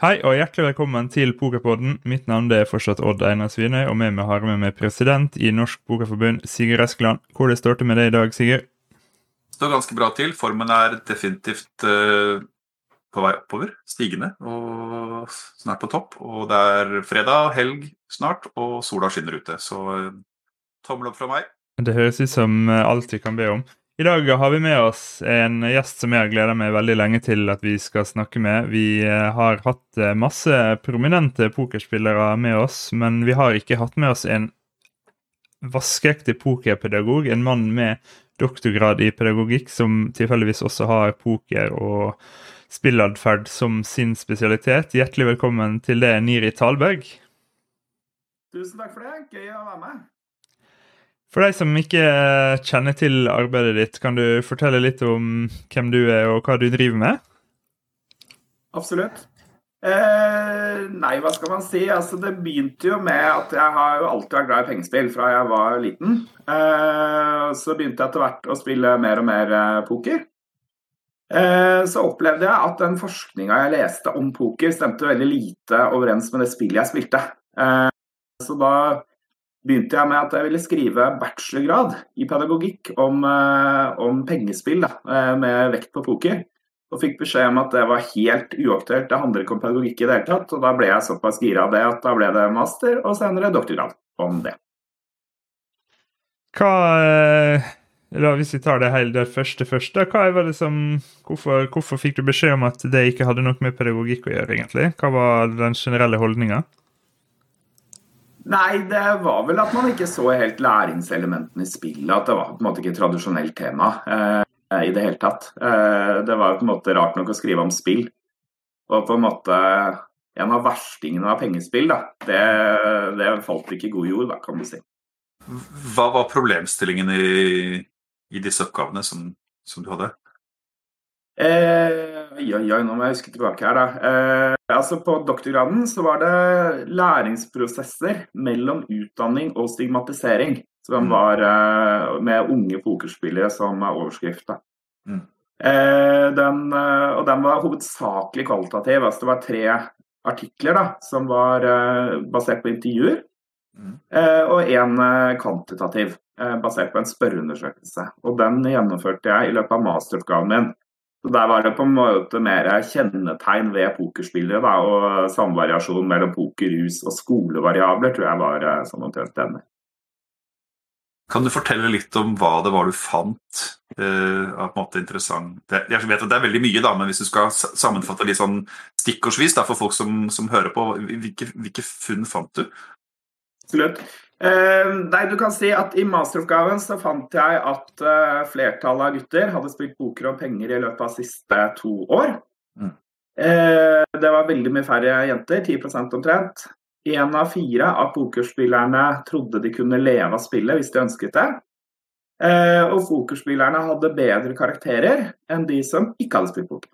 Hei og hjertelig velkommen til Pokerpodden. Mitt navn er fortsatt Odd Einar Svinøy, og med meg har vi med president i Norsk Pokerforbund, Sigurd Eskeland. Hvor det står til med deg i dag, Sigurd? Det står ganske bra til. Formen er definitivt uh, på vei oppover. Stigende og snart på topp. Og det er fredag, helg snart, og sola skinner ute. Så uh, tommel opp fra meg. Det høres ut som eh, alt vi kan be om. I dag har vi med oss en gjest som jeg har gleda meg veldig lenge til at vi skal snakke med. Vi eh, har hatt eh, masse prominente pokerspillere med oss, men vi har ikke hatt med oss en vaskeekte pokerpedagog. En mann med doktorgrad i pedagogikk som tilfeldigvis også har poker og spilladferd som sin spesialitet. Hjertelig velkommen til det, Niri Talberg. Tusen takk for det. Gøy å være med. For deg som ikke kjenner til arbeidet ditt, kan du fortelle litt om hvem du er og hva du driver med? Absolutt. Eh, nei, hva skal man si? Altså, det begynte jo med at jeg har jo alltid vært glad i pengespill fra jeg var liten. Eh, så begynte jeg etter hvert å spille mer og mer eh, poker. Eh, så opplevde jeg at den forskninga jeg leste om poker, stemte veldig lite overens med det spillet jeg spilte. Eh, så da begynte jeg med at jeg ville skrive bachelorgrad i pedagogikk om, eh, om pengespill, da, eh, med vekt på poker. Og fikk beskjed om at det var helt uaktuelt, det handler ikke om pedagogikk i det hele tatt. Og da ble jeg såpass gira av det at da ble det master, og senere doktorgrad om det. Hva da, Hvis vi tar det hele det første første, hva var det som, hvorfor, hvorfor fikk du beskjed om at det ikke hadde noe med pedagogikk å gjøre, egentlig? Hva var den generelle holdninga? Nei, det var vel at man ikke så helt læringselementene i spillet. At det var på en måte ikke et tradisjonelt tema eh, i det hele tatt. Eh, det var på en måte rart nok å skrive om spill. Og på en måte en av verstingene av pengespill, da, det, det falt ikke i god jord, da, kan du si. Hva var problemstillingen i, i disse oppgavene som, som du hadde? Eh, oi, oi, oi, nå må jeg huske tilbake her, da. Eh, altså På doktorgraden så var det læringsprosesser mellom utdanning og stigmatisering. Som mm. var eh, med unge pokerspillere som overskrift. da. Mm. Eh, den, eh, og den var hovedsakelig kvalitativ. altså Det var tre artikler da, som var eh, basert på intervjuer. Mm. og én kvantitativ, basert på en spørreundersøkelse. Og Den gjennomførte jeg i løpet av masteroppgaven min. Så Der var det på en måte mer kjennetegn ved pokerspillere. Da, og samvariasjon mellom pokerhus og skolevariabler tror jeg var eh, sånn omtrent denne. Kan du fortelle litt om hva det var du fant uh, av på en måte interessant Jeg vet at det er veldig mye, da, men hvis du skal sammenfatte litt sånn stikkordsvis da, for folk som, som hører på, hvilke, hvilke funn fant du? Absolutt. Uh, nei, du kan si at I masteroppgaven så fant jeg at uh, flertallet av gutter hadde spilt poker om penger i løpet av siste to år. Mm. Uh, det var veldig mye færre jenter, 10% omtrent. Én av fire av pokerspillerne trodde de kunne leve av spillet hvis de ønsket det. og pokerspillerne hadde bedre karakterer enn de som ikke hadde spilt poker.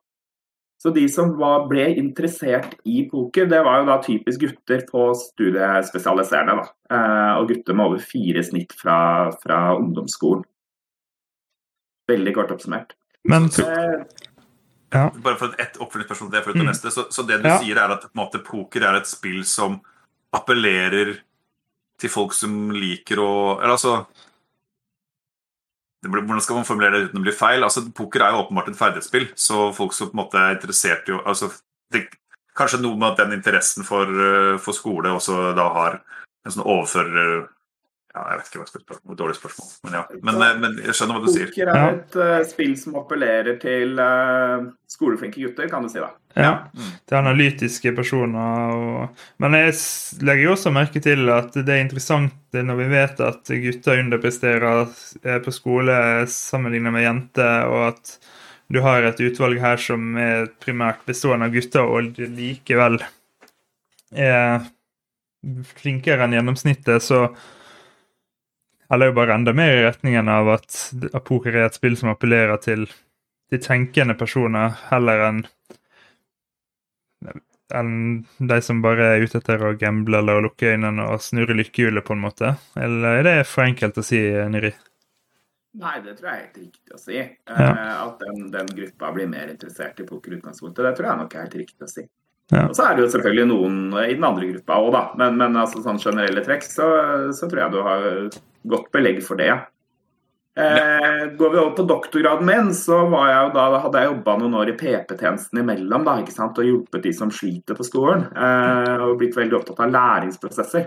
Så de som var, ble interessert i poker, det var jo da typisk gutter på studiespesialiserende. Da. Eh, og gutter med over fire snitt fra, fra ungdomsskolen. Veldig kort oppsummert. Men eh, ja. Bare for et oppfølgingsspørsmål til det, mm. neste, så, så, det du ja. sier, er at måte, poker er et spill som appellerer til folk som liker å Eller altså hvordan skal man formulere det uten å bli feil? Altså, Poker er jo åpenbart et ferdighetsspill, så folk som på en måte er interessert i altså, det, Kanskje noe med at den interessen for, eh, for skole også da har en sånn overfører ja, jeg vet ikke hva jeg skal spørre om. Dårlig spørsmål. Men ja. Men, eh, men, jeg skjønner hva du sier. Poker er et uh, spill som appellerer til uh, skoleflinke gutter, kan du si. da. Ja, mm. til analytiske personer. Og... Men jeg legger også merke til at det er interessant når vi vet at gutter underpresterer på skole sammenlignet med jenter, og at du har et utvalg her som er primært bestående av gutter, og likevel er flinkere enn gjennomsnittet, så eller jo bare enda mer i retningen av at, poker er et spill som appellerer til, de tenkende personer, heller enn enn de som bare er ute etter å gamble eller å lukke øynene og snurre lykkehjulet, på en måte? Eller er det for enkelt å si, Niri? Nei, det tror jeg er helt riktig å si. Ja. Uh, at den, den, gruppa blir mer interessert i poker utgangspunktet. Det tror jeg nok er helt riktig å si. Ja. Og så er det jo selvfølgelig noen i den andre gruppa òg, da. Men, men altså, sånn generelle trekk, så, så, tror jeg du har godt belegg for det. Eh, går vi over på doktorgraden min, så jeg da, hadde jeg jobba noen år i PP-tjenesten imellom da, og hjulpet de som sliter på skolen. Eh, og blitt veldig opptatt av læringsprosesser.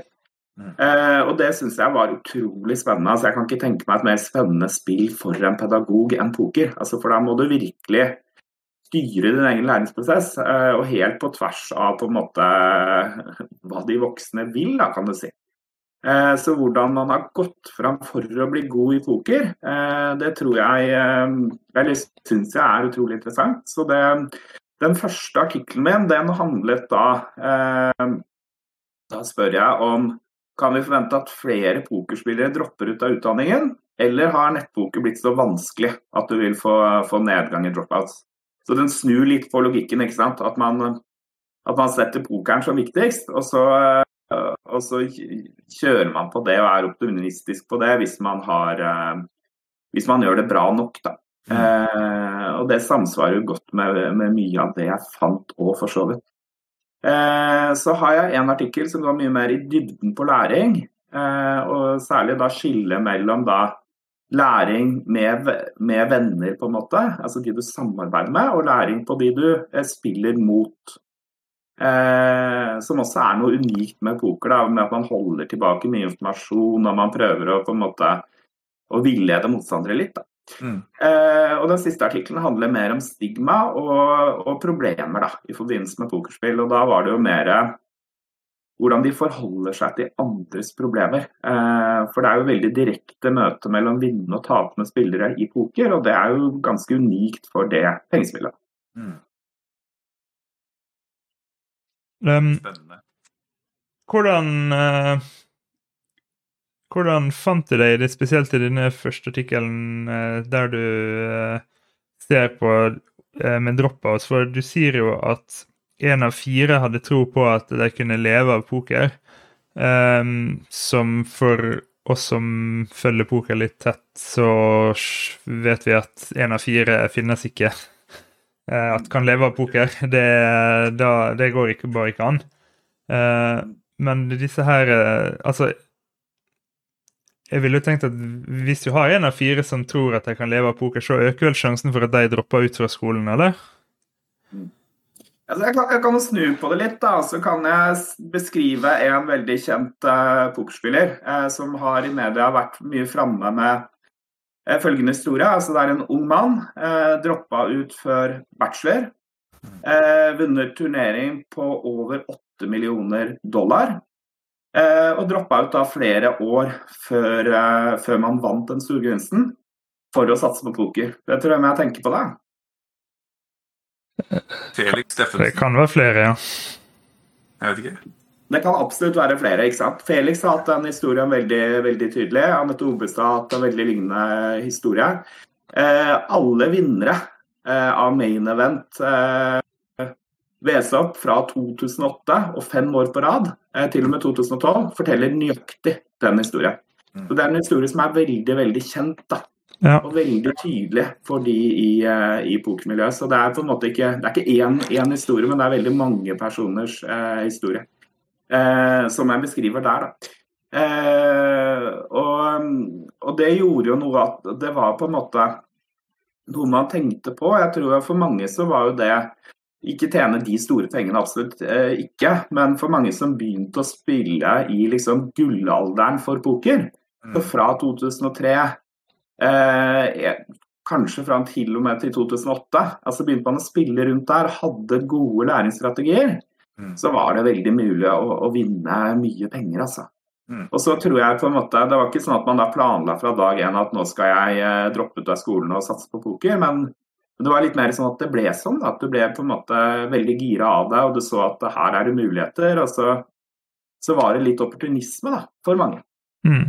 Mm. Eh, og det syns jeg var utrolig spennende. Altså, jeg kan ikke tenke meg et mer spennende spill for en pedagog enn poker. Altså, for da må du virkelig styre din egen læringsprosess, eh, og helt på tvers av på en måte hva de voksne vil, da, kan du si. Eh, så hvordan man har gått fram for å bli god i poker, eh, det tror jeg Eller syns jeg er utrolig interessant. Så det, den første artikkelen min, den handlet da Da spør jeg om kan vi forvente at flere pokerspillere dropper ut av utdanningen, eller har nettpoker blitt så vanskelig at du vil få, få nedgang i dropouts? Så den snur litt på logikken. ikke sant? At man, at man setter pokeren som viktigst, og så, og så, kjører man på det og er optimistisk på det hvis man, har, hvis man gjør det bra nok. da. Mm. Eh, og det samsvarer jo godt med, med, mye av det jeg fant òg, for så vidt. Eh, så har jeg en artikkel som går mye mer i dybden på læring, eh, og særlig da skille mellom da læring med, med, venner, på en måte, altså de du samarbeider med, og læring på de du eh, spiller mot. Eh, som også er noe unikt med poker, da, med at man holder tilbake mye informasjon og man prøver å på en måte å villede motstandere litt. Mm. Eh, og Den siste artikkelen handler mer om stigma og, og problemer da, i forbindelse med pokerspill. og Da var det jo mer hvordan de forholder seg til andres problemer. Eh, for det er jo veldig direkte møte mellom vinnende og tapende spillere i poker, og det er jo ganske unikt for det pengespillet. Mm. Um, Spennende. Hvordan uh, Hvordan fant du deg, det spesielt i denne første artikkelen, uh, der du uh, ser på med dropouts? For du sier jo at én av fire hadde tro på at de kunne leve av poker. Um, som for oss som følger poker litt tett, så vet vi at én av fire finnes ikke. Uh, at kan leve av poker. Det, da, det går ikke, bare ikke an. Uh, men disse her uh, Altså jeg ville jo tenkt at Hvis du har en av fire som tror at de kan leve av poker, så øker vel sjansen for at de dropper ut fra skolen, eller? Altså, jeg, kan, jeg kan snu på det litt. da, Så kan jeg beskrive en veldig kjent uh, pokerspiller uh, som har i media vært mye framme med følgende historie. Altså, det er en ung mann. eh, droppa ut før bachelor. vunnet turnering på over 8 millioner dollar. og droppa ut da flere år før, før man vant den store gevinsten for å satse på poker. Det tror jeg jeg tenker på det. Felix Steffensen. Det kan være flere, ja. Jeg vet ikke. Det kan absolutt være flere. ikke sant? Felix har hatt den historien veldig, veldig tydelig. Anette Obestad har hatt en veldig lignende historie. Eh, alle vinnere eh, av main event eh, VSOP fra 2008 og fem år på rad, eh, til og med 2012, forteller nøyaktig den historien. Mm. Så Det er en historie som er veldig veldig kjent. da. Ja. Og veldig tydelig for de i, uh, i pokermiljøet. Så det er på en måte ikke det er ikke én, én historie, men det er veldig mange personers eh, historie. Uh, som jeg beskriver der, da. Og, og, det gjorde jo noe at det var på en måte noe man tenkte på. Jeg tror for mange så var jo det ikke tjene de store pengene, absolutt ikke. Men for mange som begynte å spille i liksom gullalderen for poker, så mm. fra 2003 Eh, kanskje fra til og med til 2008. altså Begynte man å spille rundt der, hadde gode læringsstrategier, mm. så var det veldig mulig å, å vinne mye penger, altså. Mm. Og så tror jeg på en måte, Det var ikke sånn at man da planla fra dag én at nå skal jeg eh, droppe ut av skolen og satse på poker, men det var litt mer sånn at det ble sånn. At du ble på en måte veldig gira av deg, og du så at her er det muligheter. Og så, så var det litt opportunisme da, for mange. Mm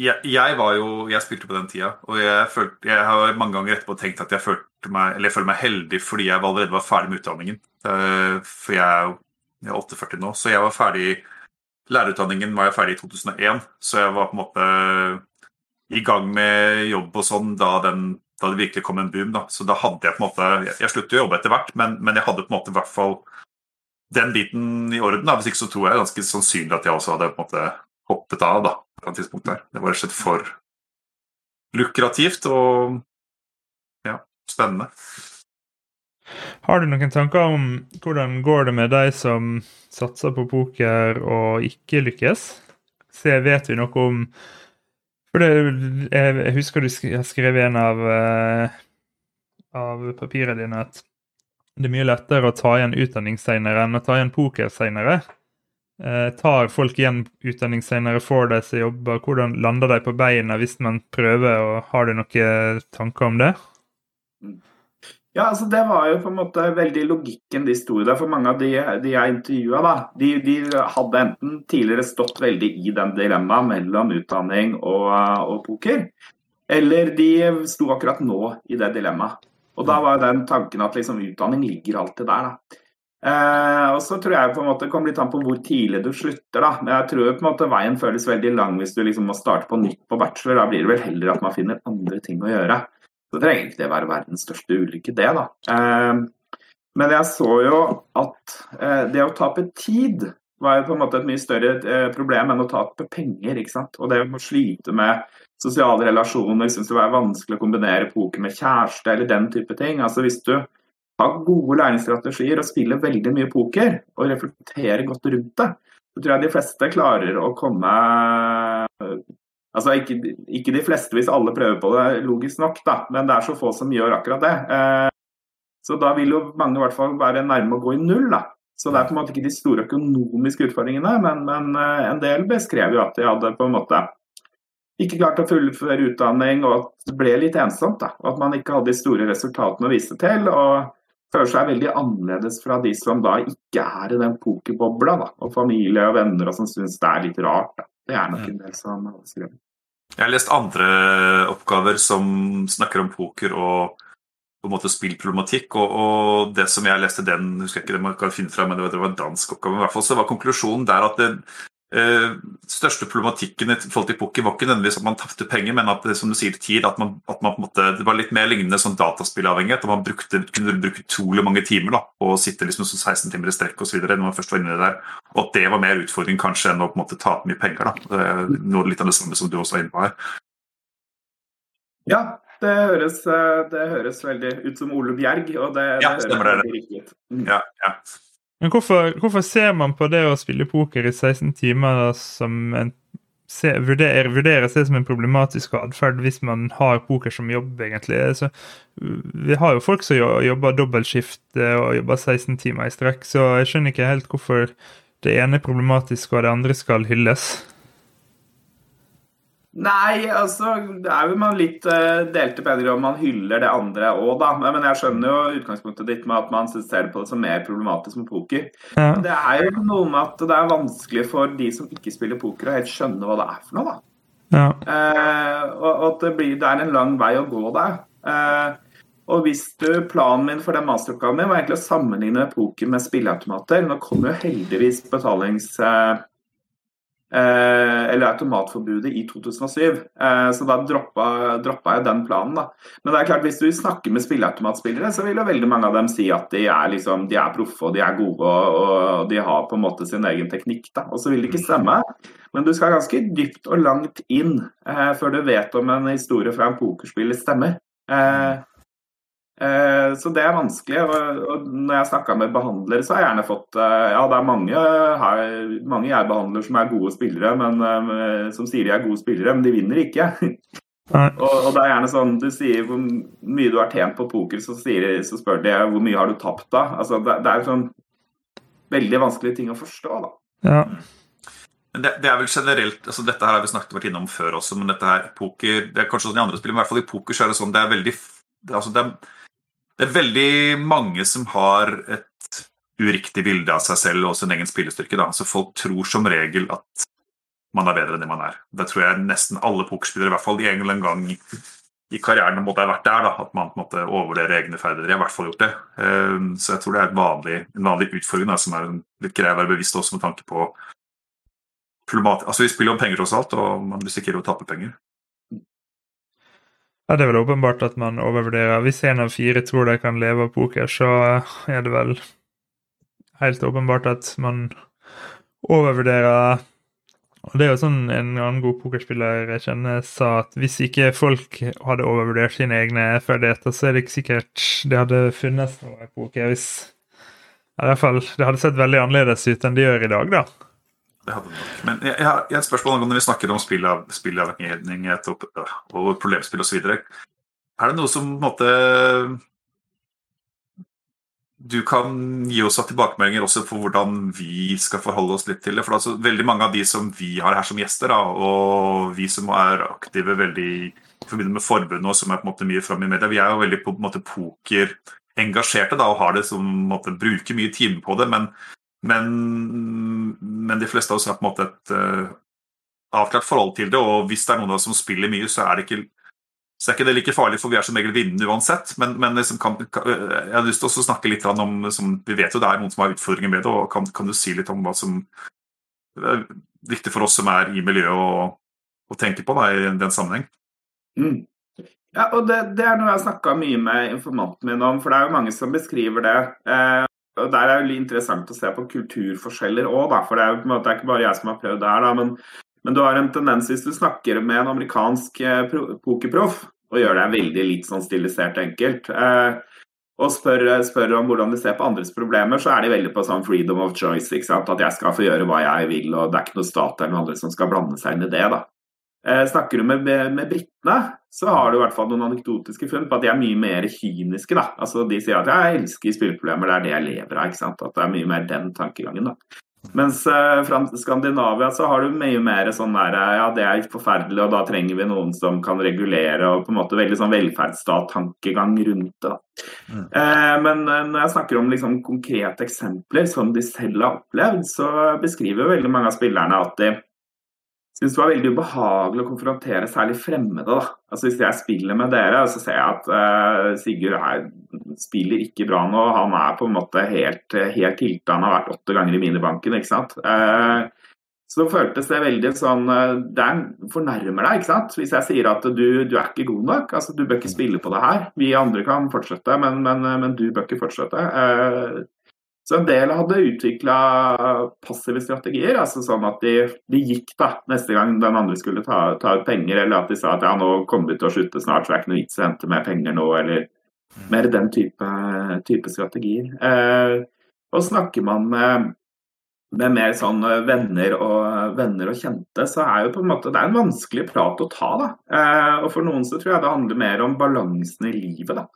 jeg, jeg, var jo Jeg spilte på den tida, og jeg, følte, jeg har mange ganger etterpå tenkt at jeg følte meg Eller jeg føler meg heldig fordi jeg allerede var ferdig med utdanningen. Eh, for jeg er jo 48 nå, så jeg var ferdig Lærerutdanningen var jeg ferdig i 2001, så jeg var på en måte i gang med jobb og sånn da, den, da det virkelig kom en boom. da, Så da hadde jeg på en måte Jeg, jeg sluttet å jobbe etter hvert, men, men, jeg hadde på en måte i hvert fall den biten i orden. Da. Hvis ikke så tror jeg ganske sannsynlig at jeg også hadde på en måte hoppet av. da, på et tidspunkt der. Det var rett og slett for lukrativt og ja, spennende. Har du noen tanker om hvordan går det med de som satser på poker og ikke lykkes? Så vet vi noe om For det, jeg husker du har skrevet en av, eh, av papirene dine at det er mye lettere å ta igjen utdanning senere enn å ta igjen poker senere. Eh, tar folk igjen utdanning senere, får de seg jobber? Hvordan lander de på beina hvis man prøver? og Har du noen tanker om det? Ja, altså Det var jo på en måte veldig logikken de sto i der. For mange av de, de jeg intervjua, de, de, hadde enten tidligere stått veldig i den dilemmaet mellom utdanning og, og, poker, eller de sto akkurat nå i det dilemmaet. Og da var jo den tanken at liksom, utdanning ligger alltid der. da. Eh, og så tror jeg på en måte det kommer litt an på hvor tidlig du slutter. da. Men jeg tror på en måte veien føles veldig lang hvis du liksom må starte på nytt på bachelor. Da blir det vel heller at man finner andre ting å gjøre. Så trenger ikke det være verdens største ulykke, det, da. Eh, men jeg så jo at eh, det å tape tid var jo på en måte et mye større eh, problem enn å tape penger. ikke sant? Og det å slite med sosiale relasjoner, syns det var vanskelig å kombinere poker med kjæreste eller den type ting. Altså Hvis du har gode læringsstrategier og spille veldig mye poker og reflektere godt rundt det, så tror jeg de fleste klarer å komme Altså ikke, ikke, de fleste hvis alle prøver på det, logisk nok, da, men det er så få som gjør akkurat det. Eh, så da vil jo mange i hvert fall være nærme å gå i null. da. Så det er på en måte ikke de store økonomiske utfordringene, men, men eh, en del beskrev jo at de hadde på en måte ikke klart å fullføre utdanning, og at det ble litt ensomt. da, og At man ikke hadde de store resultatene å vise til. og føler seg veldig annerledes fra de som da ikke er i den pokerbobla. da, Og familie og venner og som syns det er litt rart. da. Det er nok en del som har skrevet. Jeg har lest andre oppgaver som snakker om poker og på en måte spillproblematikk. Og, og, det som jeg leste den, husker jeg ikke det man kan finne fra, men det var, det dansk oppgave. i hvert fall så var Konklusjonen der at det, eh, største problematikken i forhold til poker var ikke nødvendigvis at man tapte penger, men at som du sier, tid, at, man, at man på en måte, det var litt mer lignende sånn dataspillavhengighet. at Man brukte, kunne bruke utrolig mange timer da, å sitte liksom 16 timer i strekk osv. når man først var inne der. Og at det var mer utfordring kanskje enn å på en måte tape mye penger. da. uh, noe litt av det samme som du også var inne på her. Ja, det høres, det høres veldig ut som Ole Bjerg, og det, ja, det høres riktig ut. Mm. Ja, ja. Men hvorfor, hvorfor, ser man på det å spille poker i 16 timer som en se, vurderer, vurderes det som en problematisk atferd hvis man har poker som jobb, egentlig. Så, vi har jo folk som jobber dobbeltskift og jobber 16 timer i strekk, så jeg skjønner ikke helt hvorfor det ene er problematisk og det andre skal hylles. Nei, altså det er jo man litt uh, delte meninger om man hyller det andre òg, da. Men jeg skjønner jo utgangspunktet ditt med at man ser på det som mer problematisk med poker. Ja. Det er jo noe med at det er vanskelig for de som ikke spiller poker, å helt skjønne hva det er for noe, da. Ja. Uh, og, at det, blir, det, er en lang vei å gå der. Uh, og hvis du, Planen min for den masteroppgaven min var egentlig å sammenligne poker med spilleautomater. Nå kommer jo heldigvis betalings Eh, eller automatforbudet i 2007. Eh, så da droppa, droppa, jeg den planen. da. Men det er klart, hvis du snakker med spilleautomatspillere, så vil jo veldig mange av dem si at de er, liksom, er proffe og de er gode og, og, de har på en måte sin egen teknikk. da. Og så vil det ikke stemme. Men du skal ganske dypt og langt inn eh, før du vet om en historie fra en pokerspiller stemmer. Eh, Eh, så det er vanskelig. Og når jeg snakka med behandlere, så har jeg gjerne fått eh, Ja, det er mange, her, mange jeg behandler som er gode spillere, men eh, som sier de er gode spillere, men de vinner ikke. og, og, det er gjerne sånn Du sier hvor mye du har tjent på poker, så, sier, så spør de hvor mye har du tapt da. Altså, det, det er sånn veldig vanskelige ting å forstå, da. Ja. Det, det, er vel generelt, altså Dette her har vi snakket vært innom før også, men dette her poker Det er kanskje sånn i andre spill, men i hvert fall i poker så er det sånn det er veldig det, altså det er, det er veldig mange som har et uriktig bilde av seg selv og sin egen spillestyrke. Da. Så folk tror som regel at man er bedre enn det man er. Det tror jeg nesten alle pokerspillere, i hvert fall en eller annen gang i karrieren måtte ha vært der, da, at man måtte overvurdere egne ferdigheter. Jeg har i hvert fall gjort det. Ehm, så jeg tror det er vanlig, en vanlig utfordring da, som er litt grei å være bevisst også med tanke på Altså, Vi spiller om penger tross alt, og man risikerer å tape penger. Ja, Det er vel åpenbart at man overvurderer. Hvis en av fire tror de kan leve av poker, så er det vel helt åpenbart at man overvurderer og det er jo sånn En annen god pokerspiller jeg kjenner sa at hvis ikke folk hadde overvurdert sine egne ferdigheter, så er det ikke sikkert det hadde funnes noe poker hvis i hvert fall, Det hadde sett veldig annerledes ut enn det gjør i dag, da. Det hadde nok. Men jeg, jeg har et spørsmål når vi snakker om spillavhengighet og, og problemspill osv. Er det noe som på en måte du kan gi oss tilbakemeldinger også på hvordan vi skal forholde oss litt til det. For altså, veldig mange av de som vi har her som gjester, da, og vi som er aktive veldig i forbindelse med forbundet og som er på en måte mye framme i media, vi er jo veldig på en måte pokerengasjerte da, og har det som en måte, bruker mye timer på det. Men, men, men, de fleste av oss har på en måte et uh, avklart forhold til det. Og hvis det er noen av oss som spiller mye, så er det ikke er ikke det like farlig, for vi er som regel vinnende uansett. Men, men liksom kan, kan, jeg har lyst til å snakke litt om som, Vi vet jo det er noen som har utfordringer med det. og Kan, kan du si litt om hva som er viktig for oss som er i miljøet, å, å tenke på da, i den sammenheng? Mm. Ja, og det, det, er noe jeg har snakka mye med informanten min om, for det er jo mange som beskriver det. Eh, og Der er det interessant å se på kulturforskjeller òg, for det er på en måte ikke bare jeg som har prøvd det her. da, men men du har en tendens, hvis du snakker med en amerikansk eh, pokerproff, og gjør deg veldig litt sånn stilisert enkelt, eh, og spør, spør, om hvordan de ser på andres problemer, så er de veldig på sånn freedom of choice. At jeg skal få gjøre hva jeg vil, og det er ikke noe stat eller noen andre som skal blande seg inn i det. da. Eh, snakker du med, med, britene, så har du i hvert fall noen anekdotiske funn på at de er mye mer kyniske. da. Altså De sier at 'jeg elsker spilleproblemer, det er det jeg lever av'. ikke sant? At det er mye mer den tankegangen. da. Mens uh, fra Skandinavia så har du mye mer sånn der eh, Ja, det er forferdelig, og da trenger vi noen som kan regulere, og på en måte veldig sånn velferdsstat-tankegang rundt det. Mm. Uh, men uh, når jeg snakker om liksom konkrete eksempler som de selv har opplevd, så beskriver veldig mange av spillerne at de syns det var veldig ubehagelig å konfrontere særlig fremmede. da. Altså Hvis jeg spiller med dere, så ser jeg at uh, Sigurd her spiller ikke bra nå. Han er på en måte helt, helt tilta. Han har vært åtte ganger i minibanken, ikke sant. Uh, så føltes det veldig sånn uh, Det fornærmer deg, ikke sant. Hvis jeg sier at du, du, er ikke god nok. altså Du bør ikke spille på det her. Vi andre kan fortsette, men, men, men du bør ikke fortsette. Uh, så en del hadde utvikla passive strategier, altså sånn at de, de, gikk da neste gang den andre skulle ta, ta, ut penger, eller at de sa at ja, nå kommer vi til å slutte snart, så det er ikke noe vits å hente mer penger nå, eller mer den type, type strategier. Eh, og snakker man med, med mer sånn venner og, venner og, kjente, så er jo på en måte det er en vanskelig prat å ta. da. Eh, og for noen så tror jeg det handler mer om balansen i livet. da.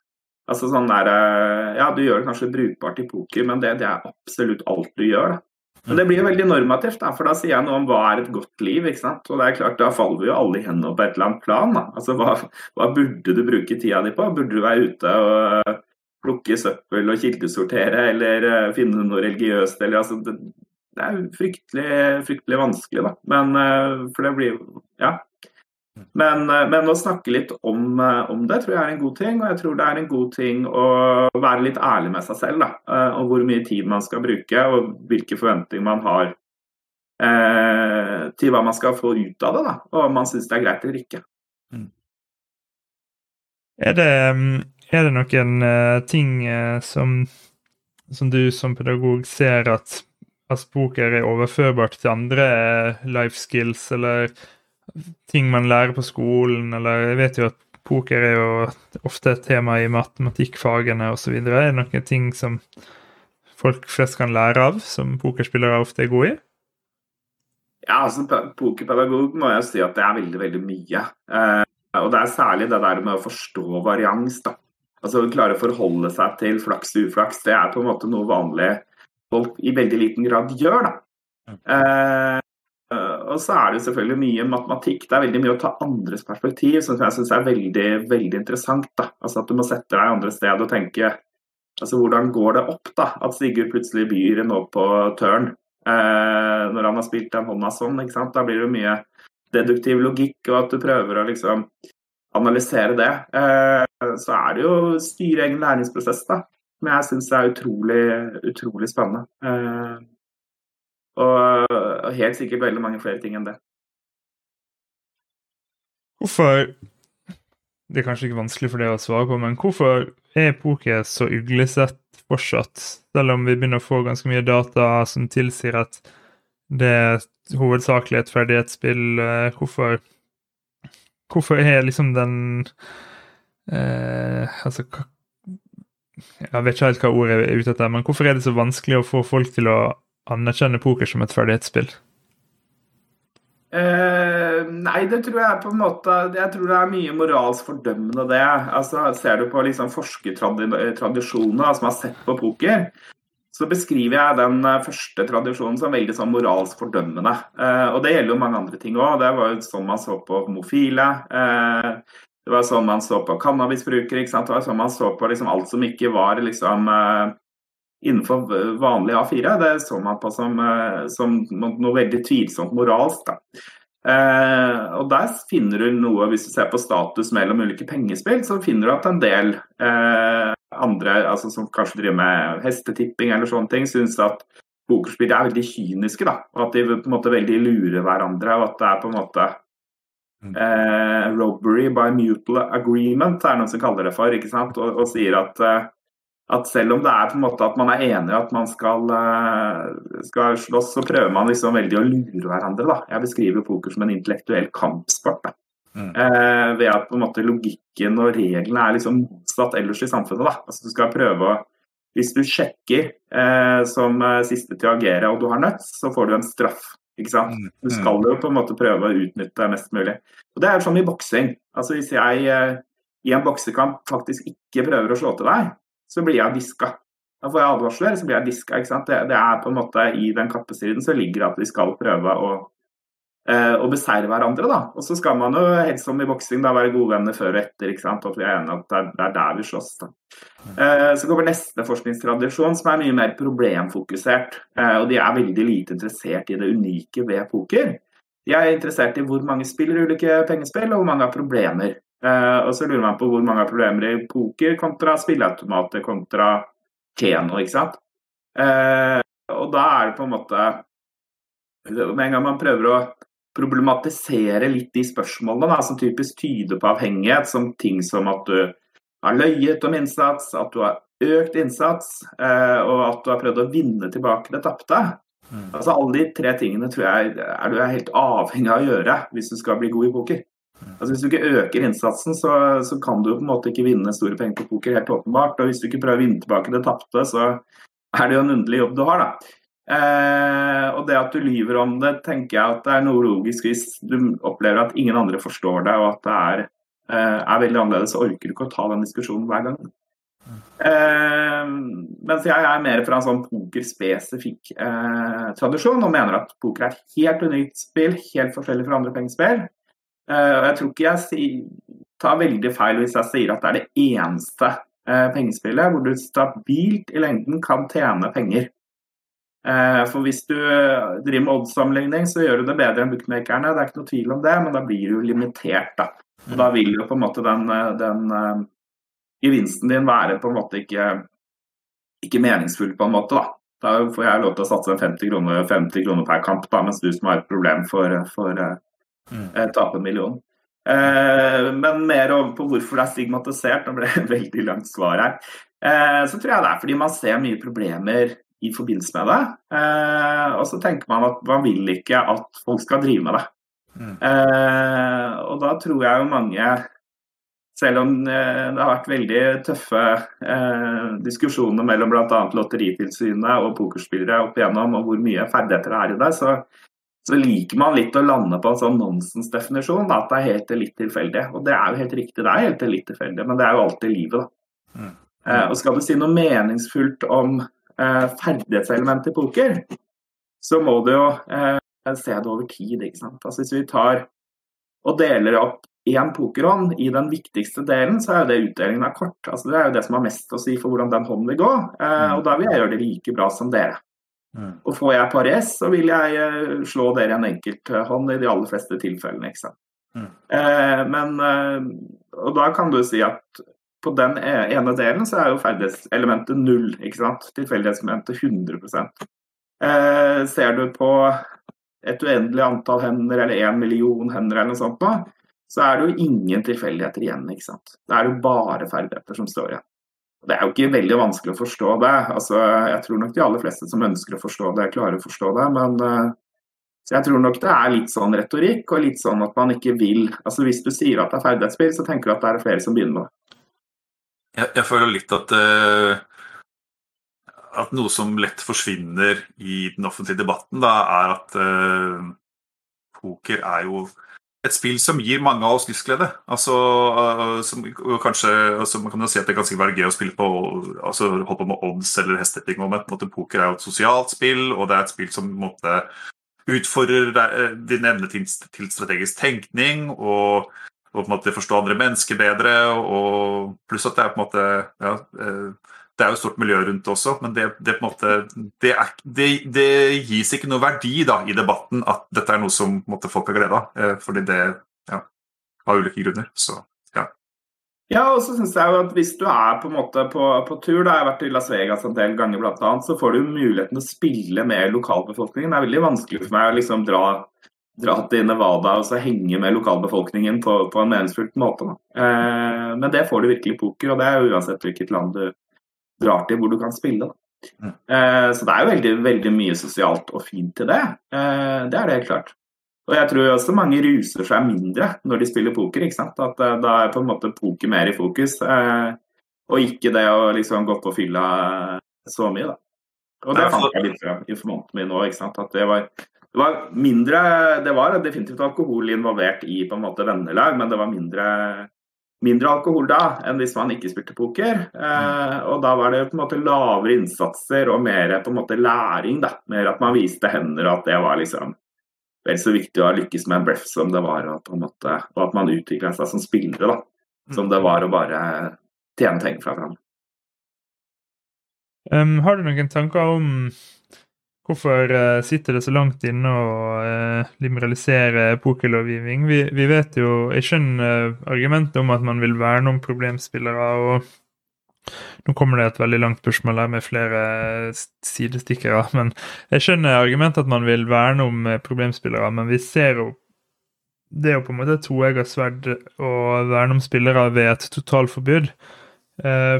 Altså sånn der, eh, Ja, du gjør det kanskje brukbart i poker, men det, det er absolutt alt du gjør. da. Men det blir jo veldig normativt, da, for da sier jeg noe om hva er et godt liv. ikke sant? Og det er klart, Da faller vi jo alle igjennom på et eller annet plan. da. Altså, hva, hva, burde du bruke tida di på? Burde du være ute og eh, plukke søppel og kildesortere, eller uh, finne noe religiøst? eller altså, det, det er fryktelig, fryktelig vanskelig, da. Men uh, for det blir Ja. Men, eh, men, å snakke litt om, eh, om, det tror jeg er en god ting. Og jeg tror det er en god ting å være litt ærlig med seg selv. Da, eh, og hvor mye tid man skal bruke, og hvilke forventninger man har eh, til hva man skal få ut av det. Da, og om man syns det er greit eller ikke. Mm. Er det, er det noen ting som, som, du som pedagog ser at, at poker er overførbart til andre life skills, eller ting man lærer på skolen, eller jeg vet jo at poker er jo ofte et tema i matematikkfagene osv. Er det noen ting som folk flest kan lære av, som pokerspillere ofte er gode i? Ja, altså Pokerpedagog må jeg si at det er veldig, veldig mye. Eh, og det er særlig det der med å forstå varians. da. Altså Klare å forholde seg til flaks og uflaks. Det er på en måte noe vanlig folk i veldig liten grad gjør. da. Eh, Eh, og så er det jo selvfølgelig mye matematikk. Det er veldig mye å ta andres perspektiv som jeg syns er veldig veldig interessant. Da. Altså At du må sette deg andre sted og tenke altså hvordan går det opp da, at Sigurd plutselig byr nå på tørn eh, når han har spilt den hånda sånn. ikke sant? Da blir det jo mye deduktiv logikk, og at du prøver å liksom analysere det. Eh, så er det jo å styre egen læringsprosess, da. Som jeg syns er utrolig, utrolig spennende. Eh, og helt sikkert veldig mange flere ting enn det. Hvorfor Det er kanskje ikke vanskelig for deg å svare på, men hvorfor er poker så uglesett fortsatt. Selv om vi begynner å få ganske mye data som tilsier at det er hovedsakelig et ferdighetsspill. Eh, hvorfor, hvorfor er liksom den eh, Altså Jeg vet ikke helt hva ordet er ute etter, men hvorfor er det så vanskelig å få folk til å anerkjenne poker som et ferdighetsspill? Uh, nei, det tror jeg på en måte Jeg tror det er mye moralsk fordømmende det. Altså, Ser du på liksom forskertradisjoner som har sett på poker, så beskriver jeg den eh, første tradisjonen som veldig sånn moralsk fordømmende. Eh, og det gjelder jo mange andre ting òg. Det var jo sånn man så på homofile. Eh, det var sånn man så på cannabisbrukere. Det var sånn man så på liksom alt som ikke var liksom eh, innenfor vanlig A4. Det så man på som, eh, som noe veldig tvilsomt moralsk. Da. Eh, og der finner du noe, hvis du ser på status mellom ulike pengespill, så finner du at en del eh, andre altså som kanskje driver med hestetipping eller sånne ting, syns at pokerspill er veldig kyniske. da, og At de på en måte veldig lurer hverandre. og at det er på en måte mm. eh, robbery by mutual agreement, er noen som kaller det for. ikke sant, Og, og sier at eh, at selv om det er på en måte at man er enig at man skal, eh, skal, slåss, så prøver man liksom veldig å lure hverandre. da. Jeg beskriver poker som en intellektuell kampsport. Mm. Eh, ved at på en måte logikken og reglene er liksom motsatt ellers i samfunnet. da. Altså Du skal prøve å Hvis du sjekker eh, som eh, siste til å agere og du har nuts, så får du en straff. ikke sant? Mm. Du skal jo på en måte prøve å utnytte mest mulig. Og Det er jo sånn i boksing. Altså Hvis jeg eh, i en boksekamp faktisk ikke prøver å slå til deg, så blir jeg diska. Da får jeg advarsler, så blir jeg diska. ikke sant? Det, det, er på en måte I den kappestriden så ligger det at vi skal prøve å, eh, beseire hverandre. da. Og så skal man jo helst som i boksing være gode venner før og etter. ikke sant? At vi er enige at det er der vi slåss. da. Eh, så kommer neste forskningstradisjon, som er mye mer problemfokusert. Eh, og de er veldig lite interessert i det unike ved poker. De er interessert i hvor mange spiller ulike pengespill, og hvor mange har problemer. Uh, og så lurer man på hvor mange problemer i poker kontra spilleautomater kontra keno, ikke sant. Uh, og da er det på en måte Med en gang man prøver å problematisere litt de spørsmålene da, som typisk tyder på avhengighet, som ting som at du har løyet om innsats, at du har økt innsats, uh, og at du har prøvd å vinne tilbake det tapte. Mm. Altså Alle de tre tingene tror jeg er du er helt avhengig av å gjøre hvis du skal bli god i poker. Altså Hvis du ikke øker innsatsen, så, så, kan du på en måte ikke vinne store penger på poker, helt åpenbart. Og hvis du ikke prøver å vinne tilbake det tapte, så er det jo en underlig jobb du har, da. Eh, og det at du lyver om det, tenker jeg at det er noe logisk hvis du opplever at ingen andre forstår deg, og at det er, eh, er veldig annerledes, så orker du ikke å ta den diskusjonen hver gang. Eh, mens jeg er mer fra en sånn pokerspesifikk eh, tradisjon og mener at poker er et helt unikt spill, helt forskjellig fra andre pengespill. Eh, jeg tror ikke jeg tar veldig feil hvis jeg sier at det er det eneste eh, pengespillet hvor du stabilt i lengden kan tjene penger. Eh, for hvis du driver med oddssammenligning, så gjør du det bedre enn bookmakerne. Det er ikke noe tvil om det, men da blir du limitert. Da. Og da vil jo på en måte den, den gevinsten din være på en måte ikke, ikke meningsfull, på en måte. da. Da får jeg lov til å satse 50 kroner, 50 kroner per kamp, da, mens du som har et problem for, for Mm. Eh, tape en million. Eh, men mer over på hvorfor det er stigmatisert, det ble et veldig langt svar her. Eh, så tror jeg det er fordi man ser mye problemer i forbindelse med det. og så tenker man at man vil ikke at folk skal drive med det. Mm. og da tror jeg jo mange selv om det har vært veldig tøffe eh, diskusjoner mellom bl.a. Lotteritilsynet og pokerspillere opp igjennom, og hvor mye ferdigheter det er i det, så så liker man litt å lande på en sånn nonsensdefinisjon, at det er helt eller litt tilfeldig. Og det er jo helt riktig, det er helt eller litt tilfeldig, men det er jo alltid livet, da. Mm. Eh, og skal du si noe meningsfullt om eh, ferdighetselementet i poker, så må du jo eh, se det over tid, ikke sant. Altså hvis vi tar og deler opp én pokerhånd i den viktigste delen, så er jo det utdelingen av kort. Altså Det er jo det som har mest å si for hvordan den hånden vil gå. Eh, mm. og da vil jeg gjøre det like bra som dere. Mm. Og får jeg par S, så vil jeg eh, slå dere en enkelthånd i de aller fleste tilfellene. ikke sant? Mm. Eh, men eh, Og da kan du si at på den e-, ene delen så er jo ferdighetselementet null. ikke sant? Tilfeldighetselementet 100 eh, Ser du på et uendelig antall hender eller én million hender eller noe sånt, da, så er det jo ingen tilfeldigheter igjen. ikke sant? Det er jo bare ferdigheter som står igjen. Det er jo ikke veldig vanskelig å forstå det. Altså, jeg tror nok de aller fleste som ønsker å forstå det, klarer å forstå det. Men så jeg tror nok det er litt sånn retorikk og litt sånn at man ikke vil Altså Hvis du sier at det er ferdighetsspill, så tenker du at det er flere som begynner med det. Jeg, jeg føler litt at uh, at noe som lett forsvinner i den offentlige debatten, da, er at uh, poker er jo et spill som gir mange av oss livsglede. Altså, uh, som, kanskje, altså, man kan jo si at det kan være gøy å spille på altså, holde på med odds eller hestetting. Men poker er jo et sosialt spill, og det er et spill som måte, utfordrer din evne til, til, strategisk tenkning og, og på en måte forstå andre mennesker bedre. Og, pluss at det er på en måte ja, uh, det er jo et stort miljø rundt også, men det, det, måte, det, er, det, gis ikke noe verdi da, i debatten at dette er noe som måte, folk har glede av. Eh, fordi det ja, har ulike grunner. Så, ja. ja, og så synes jeg jo at hvis du er på, en måte på, på tur, da jeg har vært i Las Vegas en del ganger annet, så får du muligheten å spille med lokalbefolkningen. Det er veldig vanskelig for meg å liksom dra dra til Nevada og så henge med lokalbefolkningen på, på en meningsfull måte. Eh, men det får du virkelig poker, og det er jo uansett hvilket land du, drar til hvor du kan spille. Mm. Eh, så det er jo veldig, veldig, mye sosialt og fint til det. Eh, det er det helt klart. Og jeg tror også mange ruser seg mindre når de spiller poker. ikke sant? At eh, da er på en måte poker mer i fokus, eh, og ikke det å liksom gå på fylla så mye, da. Og det fant jeg litt fra informanten min nå, ikke sant. At det var, det var mindre Det var definitivt alkohol involvert i på en måte vennelag, men det var mindre mindre alkohol da enn hvis man ikke spilte poker. Eh, og da var det på en måte lavere innsatser og mer på en måte læring. da, Mer at man viste hender, og at det var liksom vel så viktig å lykkes med en breff som det var en måte, og at man utvikla seg som spillere. da, Som det var å bare tjene penger fra hverandre. Um, har du noen tanker om Hvorfor uh, sitter det så langt inne å uh, liberalisere pokerlovgivning? Vi, vi, vet jo Jeg skjønner uh, argumentet om at man vil verne om problemspillere. og Nå kommer det et veldig langt spørsmål her med flere sidestikkere. men Jeg skjønner argumentet at man vil verne om problemspillere, men vi ser jo det er jo på en måte et toegget sverd å verne om spillere ved et totalforbud.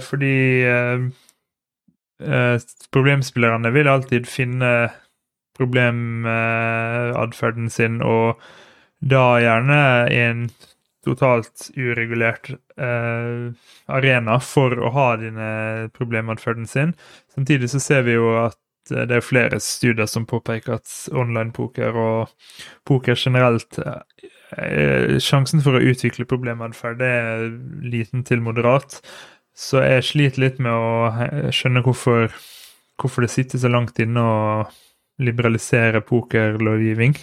fordi eh, problemspillerne vil alltid finne problematferden sin, og da gjerne i en totalt uregulert eh, arena for å ha denne problematferden sin. Samtidig så ser vi jo at det er flere studier som påpeker at online-poker og poker generelt eh, Sjansen for å utvikle problematferd er liten til moderat. Så jeg sliter litt med å skjønne hvorfor, hvorfor det sitter så langt inne å liberalisere pokerlovgivning.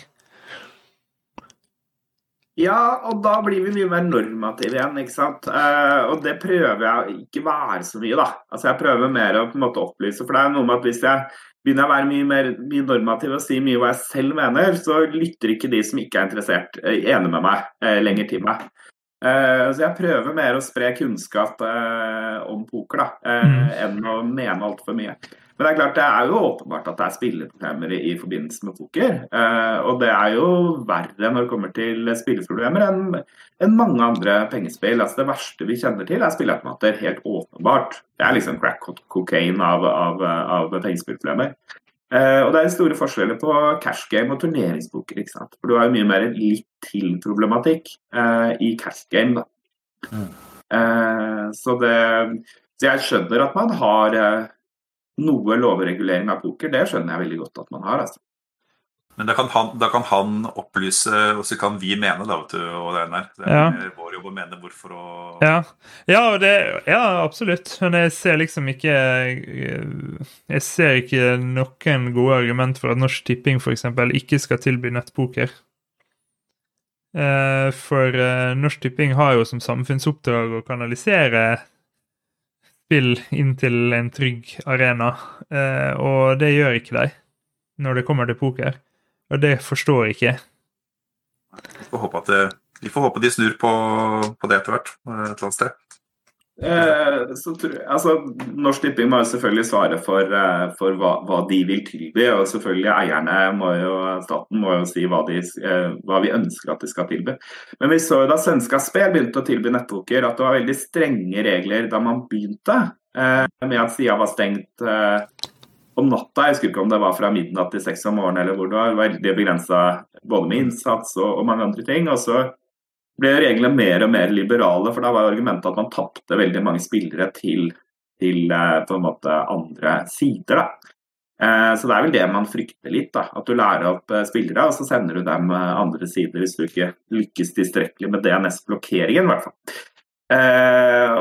Ja, og da blir vi mye mer normative igjen, ikke sant. Eh, og det prøver jeg ikke være så mye, da. Altså jeg prøver mer å på en måte opplyse. For det er noe med at hvis jeg begynner å være mye mer mye normativ og si mye hva jeg selv mener, så lytter ikke de som ikke er interessert, eh, enig med meg, eh, lenger til meg. Uh, så jeg prøver mer å spre kunnskap uh, om poker da, uh, mm. enn å mene altfor mye. Men det er klart det er jo åpenbart at det er spilleproblemer i, forbindelse med poker. og det er jo verre når det kommer til spilleproblemer enn en mange andre pengespill. Altså Det verste vi kjenner til, er spilleautomater. Helt åpenbart. Det er liksom crack cocaine av, av, av pengespillproblemer. Uh, og det er store forskjeller på cash game og turneringspoker. ikke sant? For du har jo mye mer en litt til problematikk uh, i cash game. da. Mm. Uh, så, det, så jeg skjønner at man har noe lovregulering av poker. Det skjønner jeg veldig godt at man har. altså. Men da kan, han, da kan han opplyse, og så kan vi mene, da, vet du, og det er, det er ja. vår jobb å mene hvorfor og Ja, ja, det, ja absolutt. Men jeg ser liksom ikke Jeg ser ikke noen gode argument for at Norsk Tipping f.eks. ikke skal tilby nettpoker. Eh, for eh, Norsk Tipping har jo som samfunnsoppdrag å kanalisere spill inn til en trygg arena, eh, og det gjør ikke de når det kommer til poker. Og det forstår jeg ikke. Vi får håpe, det, vi får håpe de snur på, på det etter hvert, et eller annet sted. Eh, så, altså, Norsk Tipping må jo selvfølgelig svare for, eh, for hva, hva, de vil tilby. og selvfølgelig Eierne må jo, staten må jo si hva, de, eh, hva, vi ønsker at de skal tilby. Men vi så jo da Svenska Spel begynte å tilby nettpoker, at det var veldig strenge regler da man begynte. Eh, med at sida var stengt eh, om natta. Jeg husker ikke om det var fra midnatt til seks om morgenen eller hvor det var. Veldig begrensa både med innsats og, og, mange andre ting. Og så ble reglene mer og mer liberale, for da var argumentet at man tapte veldig mange spillere til, til eh, måte andre sider. da. Eh, så det er vel det man frykter litt. da, At du lærer opp eh, spillere, og så sender du dem andre sider hvis du ikke lykkes tilstrekkelig med DNS-blokkeringen. i hvert fall.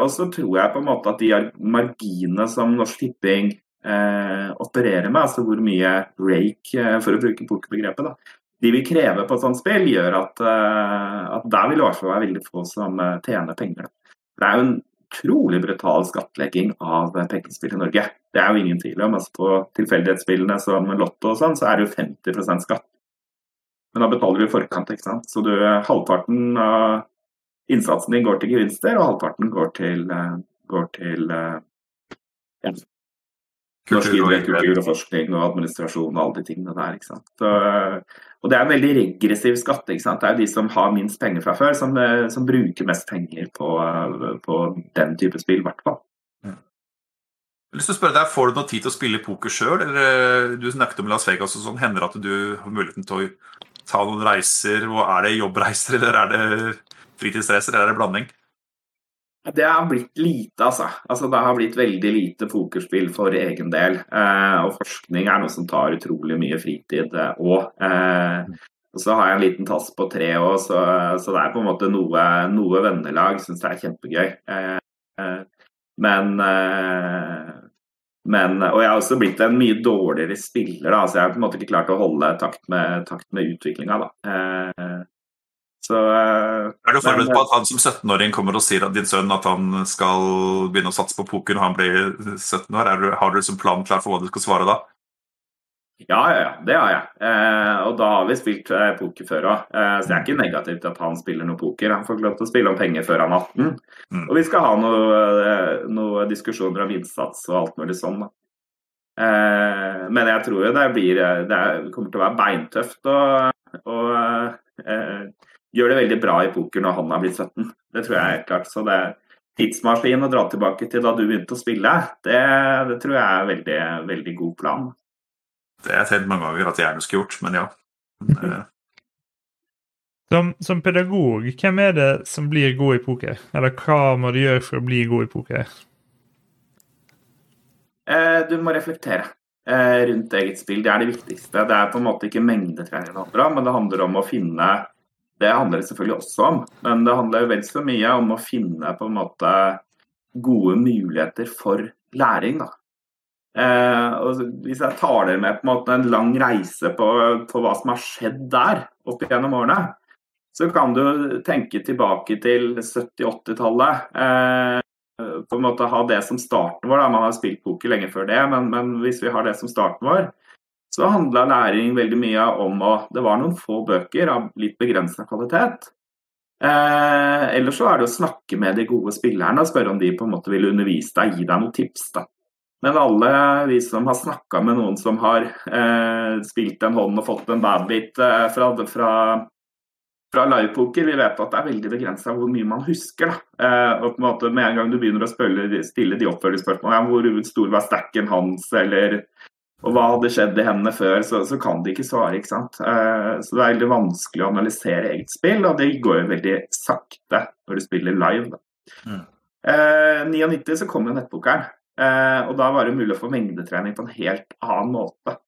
Og så tror jeg på en måte at de marginene som Norsk Tipping eh, opererer med, altså hvor mye rake, eh, for å bruke pokerbegrepet, da, de vil kreve på et sånt spill, gjør at, uh, at der vil det i hvert fall være veldig få som uh, tjener penger. Det er jo en utrolig brutal skattlegging av pengespill i Norge. Det er jo ingen tvil om. Altså, på tilfeldighetsspillene som Lotto og sånn, så er det jo 50% skatt. Men da betaler du i forkant, ikke sant. Så du, halvparten av innsatsen din går til gevinster, og halvparten går til, går til ja, Norsk og forskning og administrasjon og alle de tingene der. ikke sant? Så, og det er en veldig regressiv skatt. ikke sant? Det er jo de som har minst penger fra før, som, eh, som bruker mest penger på, på, den type spill, i hvert fall. Jeg har lyst til å spørre deg, Får du noe tid til å spille poker sjøl? Eh, du snakket om Las Vegas og sånn. Hender det at du har muligheten til å ta noen reiser? og Er det jobbreiser, eller er det fritidsreiser, eller er det blanding? Det har blitt lite, altså. altså. Det har blitt veldig lite pokerspill for egen del. Eh, og forskning er noe som tar utrolig mye fritid òg. Eh, eh, og så har jeg en liten tass på tre òg, så, så, det er på en måte noe, noe vennelag syns det er kjempegøy. Eh, eh men, eh, men, Og jeg har også blitt en mye dårligere spiller, da, så jeg har på en måte ikke klart å holde takt med, takt med utviklinga. Så, uh, er du forberedt på at han som 17-åring kommer og sier at din sønn at han skal begynne å satse på poker når han blir 17 år? Du, har du liksom planen klar for hva du skal svare da? Ja, ja, ja, det har jeg. Eh, og da har vi spilt eh, poker før òg. Eh, så jeg er ikke negativ til at han spiller noe poker. Han får ikke lov til å spille om penger før han er 18. Mm. Og vi skal ha noen eh, noe diskusjoner om innsats og alt mulig sånn. da. Eh, men jeg tror jo det blir Det kommer til å være beintøft og, og gjør det veldig bra i poker når han har blitt 17. Det tror jeg er klart. Så det er tidsmaskin å dra tilbake til da du begynte å spille, det, det tror jeg er veldig, veldig god plan. Det har jeg tenkt mange ganger at jeg gjerne skulle gjort, men ja. Som, som, pedagog, hvem er det som blir god i poker? Eller hva må du gjøre for å bli god i poker? Eh, du må reflektere eh, rundt eget spill. Det er det viktigste. Det er på en måte ikke mengdetrening det handler om, men det handler om å finne det handler det selvfølgelig også om, men det handler vel så mye om å finne på en måte gode muligheter for læring. da. Eh, og hvis jeg tar dere med på en måte en lang reise på, på hva som har skjedd der opp gjennom årene, så kan du tenke tilbake til 70-80-tallet. Eh, på en måte ha det som starten vår. Da. Man har spilt poker lenge før det, men, men hvis vi har det som starten vår, så handla læring veldig mye om å Det var noen få bøker av litt begrensa kvalitet. Eh, ellers så er det å snakke med de gode spillerne og spørre om de på en måte vil undervise deg, gi deg noen tips. da. Men alle vi som har snakka med noen som har eh, spilt en hånd og fått en badbit eh, fra, fra, fra livepoker, vi vet at det er veldig begrensa hvor mye man husker. da. Eh, og på en måte Med en gang du begynner å spille, stille de oppfølgingsspørsmålene, ja, hvor stor var stacken hans, eller og hva hadde skjedd i hendene før, så, så, kan de ikke svare. ikke sant? Eh, så det er veldig vanskelig å analysere eget spill, og det går jo veldig sakte når du spiller live. Mm. Eh, 99 så kom jo nettpokeren, eh, og da var det mulig å få mengdetrening på en helt annen måte.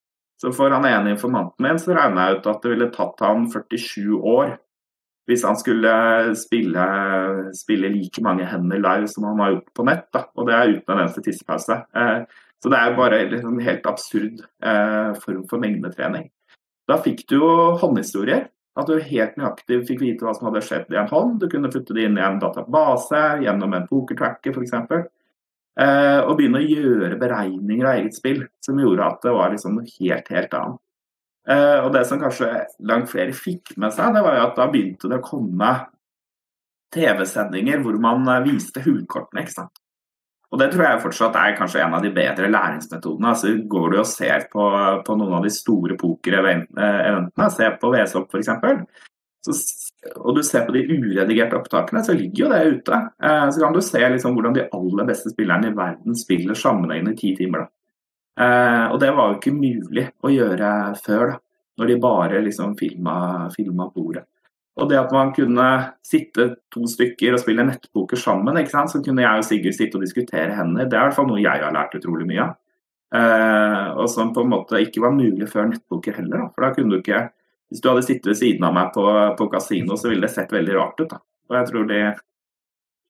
Så for han ene informanten min så regna jeg ut at det ville tatt han 47 år hvis han skulle spille, spille like mange hender live som han har gjort på nett. Da. Og det er uten en eneste tissepause. Eh, så det er bare en liksom helt absurd eh, form for mengdetrening. Da fikk du jo håndhistorier. At du helt nøyaktig fikk vite hva som hadde skjedd i en hånd. Du kunne putte det inn i en database gjennom en pokertracker f.eks. Eh, og begynne å gjøre beregninger av eget spill som gjorde at det var liksom noe helt, helt annet. Eh, og det som kanskje langt flere fikk med seg, det var jo at da begynte det å komme TV-sendinger hvor man viste hullkortene. ikke sant? Og Det tror jeg fortsatt er kanskje en av de bedre læringsmetodene. Altså, går du og ser på, på noen av de store pokereventene, se på VSOP f.eks., og du ser på de uredigerte opptakene, så ligger jo det ute. Eh, så kan du se liksom hvordan de aller beste spillerne i verden spiller sammenhengende i ti timer. Da. Eh, og det var jo ikke mulig å gjøre før, da, når de bare liksom filma bordet. Og det at man kunne sitte to stykker og spille nettpoker sammen, så kunne jeg og Sigurd sitte og diskutere hender. Det er i hvert fall noe jeg har lært utrolig mye av. Eh, og som på en måte ikke var mulig før nettpoker heller. Da. For da kunne du ikke hvis du hadde sittet ved siden av meg på, på kasino, så ville det sett veldig rart ut. Da. Og jeg tror de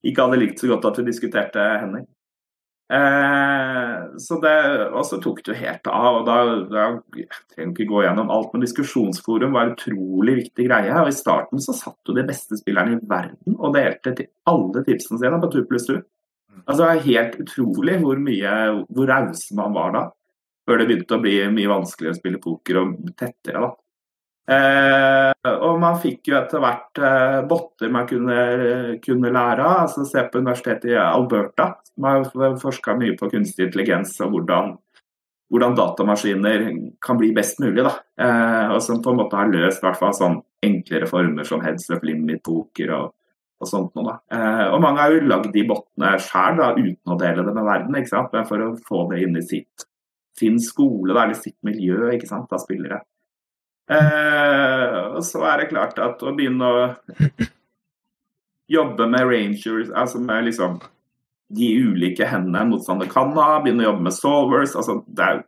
ikke hadde likt så godt at vi diskuterte hender. Eh, så det, og så tok det helt av. og da, da Jeg trenger ikke gå gjennom alt, men diskusjonsforum var en utrolig viktig greie. og I starten så satt jo de beste spillerne i verden og delte til alle tipsene sine på 2 pluss 2. Altså, det var helt utrolig hvor mye, hvor raus man var da. Før det begynte å bli mye vanskeligere å spille poker og tettere. da. Eh, og man fikk jo etter hvert eh, botter man kunne, kunne, lære av. altså Se på universitetet i Alberta, som har forska mye på kunstig intelligens og hvordan, hvordan, datamaskiner kan bli best mulig. eh, Og som på en måte har løst hvert sånn enklere former som heads up limit-poker og, og, sånt noe. Eh, og mange har jo lagd de bottene sjøl uten å dele det med verden, ikke sant? men for å få det inn i sitt, sin skole da, eller sitt miljø ikke sant, av spillere. Eh, og så er det klart at å begynne å jobbe med rangers, altså med liksom de ulike hendene en motstander kan ha, begynne å jobbe med solvers altså Det er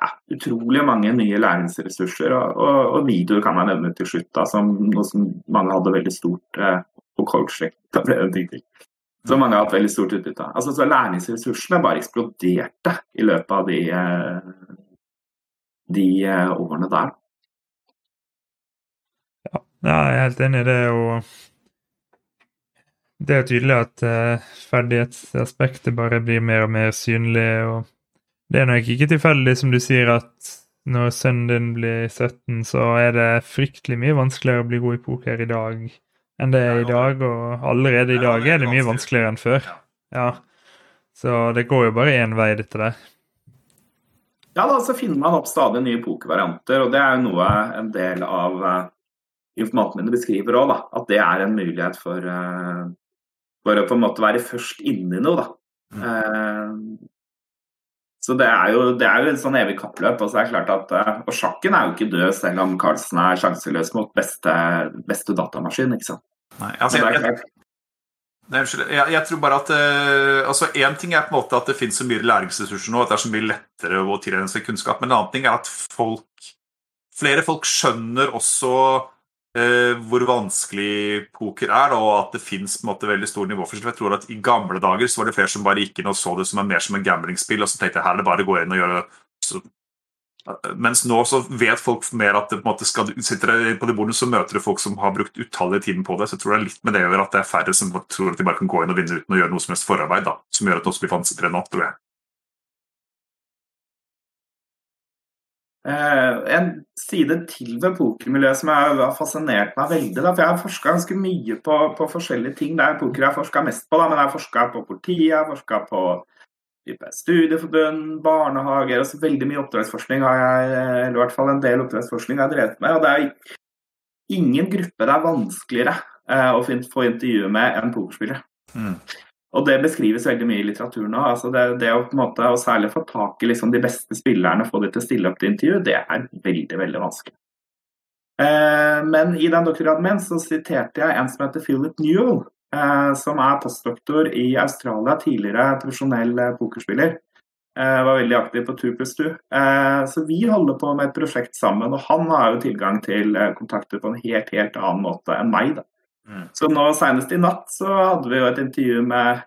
ja, utrolig mange nye læringsressurser. Og, og, og videoer kan jeg nevne til slutt, da, som noe som mange hadde veldig stort eh, på coaching. Som mange har hatt veldig stort utbytte av. Altså, så læringsressursene bare eksploderte i løpet av de, eh, de eh, årene der. Ja, jeg er helt enig i det. og Det er tydelig at uh, ferdighetsaspektet bare blir mer og mer synlig. og Det er nok ikke tilfeldig, som du sier, at når sønnen din blir 17, så er det fryktelig mye vanskeligere å bli god i poker i dag enn det er i dag. Og allerede i dag er det mye vanskeligere enn før. Ja, Så det går jo bare én vei, dette der. Ja, da så finner man opp stadig nye pokervarianter, og det er jo noe en del av informanten beskriver òg, at det er en mulighet for, uh, for, å på en måte være først inni noe. da. Mm. Uh, så det er jo det er jo et sånn evig kappløp. Og så er det klart at, uh, og sjakken er jo ikke død selv om Carlsen er sjanseløs mot beste, beste datamaskin. ikke sant? Nei, altså, jeg, Unnskyld. jeg, jeg, tror bare at uh, altså Én ting er på en måte at det finnes så mye læringsressurser nå at det er så mye lettere å tilegne seg kunnskap, men en annen ting er at folk, flere folk skjønner også eh, hvor vanskelig poker er, og at det fins veldig stor nivåforskjell. Jeg tror at I gamle dager så var det flere som bare gikk inn og så det som en, mer som en gamblingspill, og så tenkte jeg her er det bare å gå inn og gjøre så, mens nå så vet folk mer at det, på en måte skal, sitter på det bordet, så møter du folk som har brukt utallige timer på det. Så jeg tror det er litt med det å gjøre at det er færre som tror at de bare kan gå inn og vinne uten å gjøre noe som helst forarbeid. da, Som gjør at det også blir vanskeligere nå, tror jeg. En side til ved pokermiljøet som har fascinert meg veldig. Da, for Jeg har forska ganske mye på, på, forskjellige ting. Det er poker jeg har forska mest på, da, men jeg har forska på politiet, jeg har forska på studieforbund, barnehager altså Veldig mye oppdragsforskning har jeg, eller i hvert fall en del oppdragsforskning har jeg drevet med. og Det er ingen gruppe det er vanskeligere eh, å få intervjue med enn pokerspillere. Mm. Og det beskrives veldig mye i litteraturen òg. Altså det, det, å på en måte, og særlig få tak i liksom de beste spillerne, få de til å stille opp til intervju, det er veldig, veldig vanskelig. Eh, men i den doktorgraden min så siterte jeg en som heter Philip Newell, eh, som er postdoktor i Australia, tidligere profesjonell eh, pokerspiller. Eh, var veldig aktiv på 2 pluss 2. Eh, så vi holder på med et prosjekt sammen, og han har jo tilgang til eh, kontakter på en helt, helt annen måte enn meg. da. Mm. Så nå senest i natt så hadde vi jo et intervju med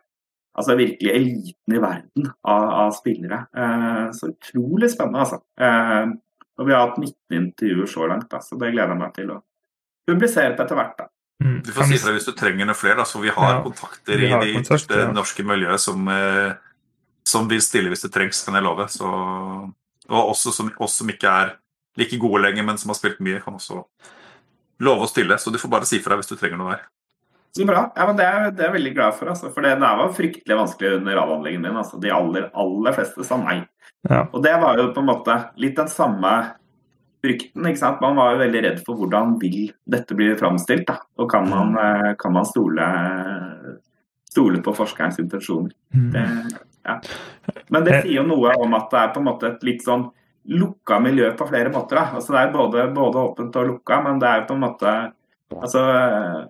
altså virkelig eliten i verden av, av spillere. Eh, så utrolig spennende, altså. Eh, og vi har hatt 19 intervjuer så langt, da, så det gleder jeg meg til å publisere på etter hvert. da. Mm. Du får si fra hvis du trenger noe flere, da, så vi har ja, kontakter vi har i det ja. norske miljøet som, eh, som, vil stille hvis det trengs, kan jeg love. Så, og også som, oss som ikke er like gode lenger, men som har spilt mye, kan også love å stille. Så du får bare si fra hvis du trenger noe der. Så bra. Ja, men det er, det er jeg veldig glad for. Altså. For det, det var fryktelig vanskelig under avhandlingen min. Altså. De aller, aller fleste sa nei. Ja. Og det var jo på en måte litt den samme frykten. ikke sant? Man var jo veldig redd for hvordan vil dette bli framstilt. da, Og kan man, eh, kan man stole, stole på forskerens intensjoner. Mm. Det, ja. Men det sier jo noe om at det er på en måte et litt sånn lukka miljø på flere måter. da. Altså Det er både, både åpent og lukka, men det er på en måte altså,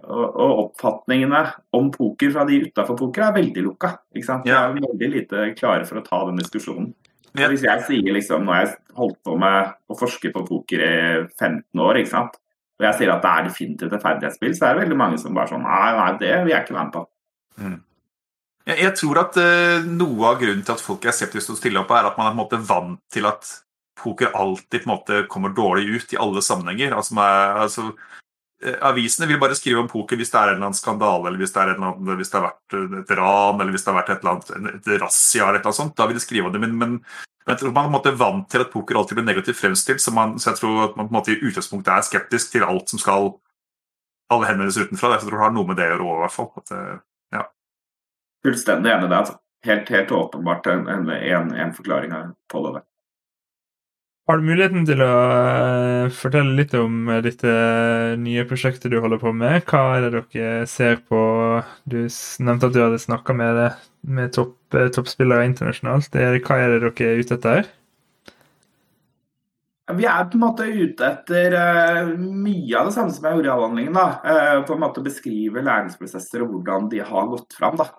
og, og oppfatningene om poker fra de utafor poker er veldig lukka. ikke sant? De er veldig lite klare for å ta den diskusjonen. Ja. Hvis jeg sier liksom, Nå har jeg holdt på med å forske på poker i 15 år, ikke sant? og jeg sier at det er definitivt et ferdighetsspill, så er det veldig mange som bare sånn Nei, nei, det vil jeg ikke være med på. Jeg, jeg tror at uh, noe av grunnen til at folk er skeptiske til å stille opp, er at man er på en måte vant til at poker alltid på en måte kommer dårlig ut i alle sammenhenger. Altså, altså, eh, avisene vil bare skrive om poker hvis det er en eller annen skandale, eller hvis det, er annen, hvis det har vært eh, et ran, eller hvis det har vært et eller annet, et razzia eller et eller annet sånt. Da vil de skrive om det. Men, men, men jeg tror man er vant til at poker alltid blir negativt fremstilt, så, man, så jeg tror at man på en måte i utgangspunktet er skeptisk til alt som skal alle henvendelser utenfra. Jeg tror det har noe med det å gjøre òg, i hvert fall. At, ja. Fullstendig enig i det. altså. Helt, helt åpenbart en, en, en, en forklaring på det. Har du muligheten til å eh, fortelle litt om eh, dette nye prosjektet du holder på med? Hva er det dere ser på? Du nevnte at du hadde snakka med, med topp, eh, toppspillere internasjonalt. Er- Hva er det dere er ute etter? Vi er på en måte ute etter eh, mye av det samme som jeg gjorde i avhandlingen. da. Eh, på en måte Beskrive læringsprosesser og hvordan de har gått fram. da.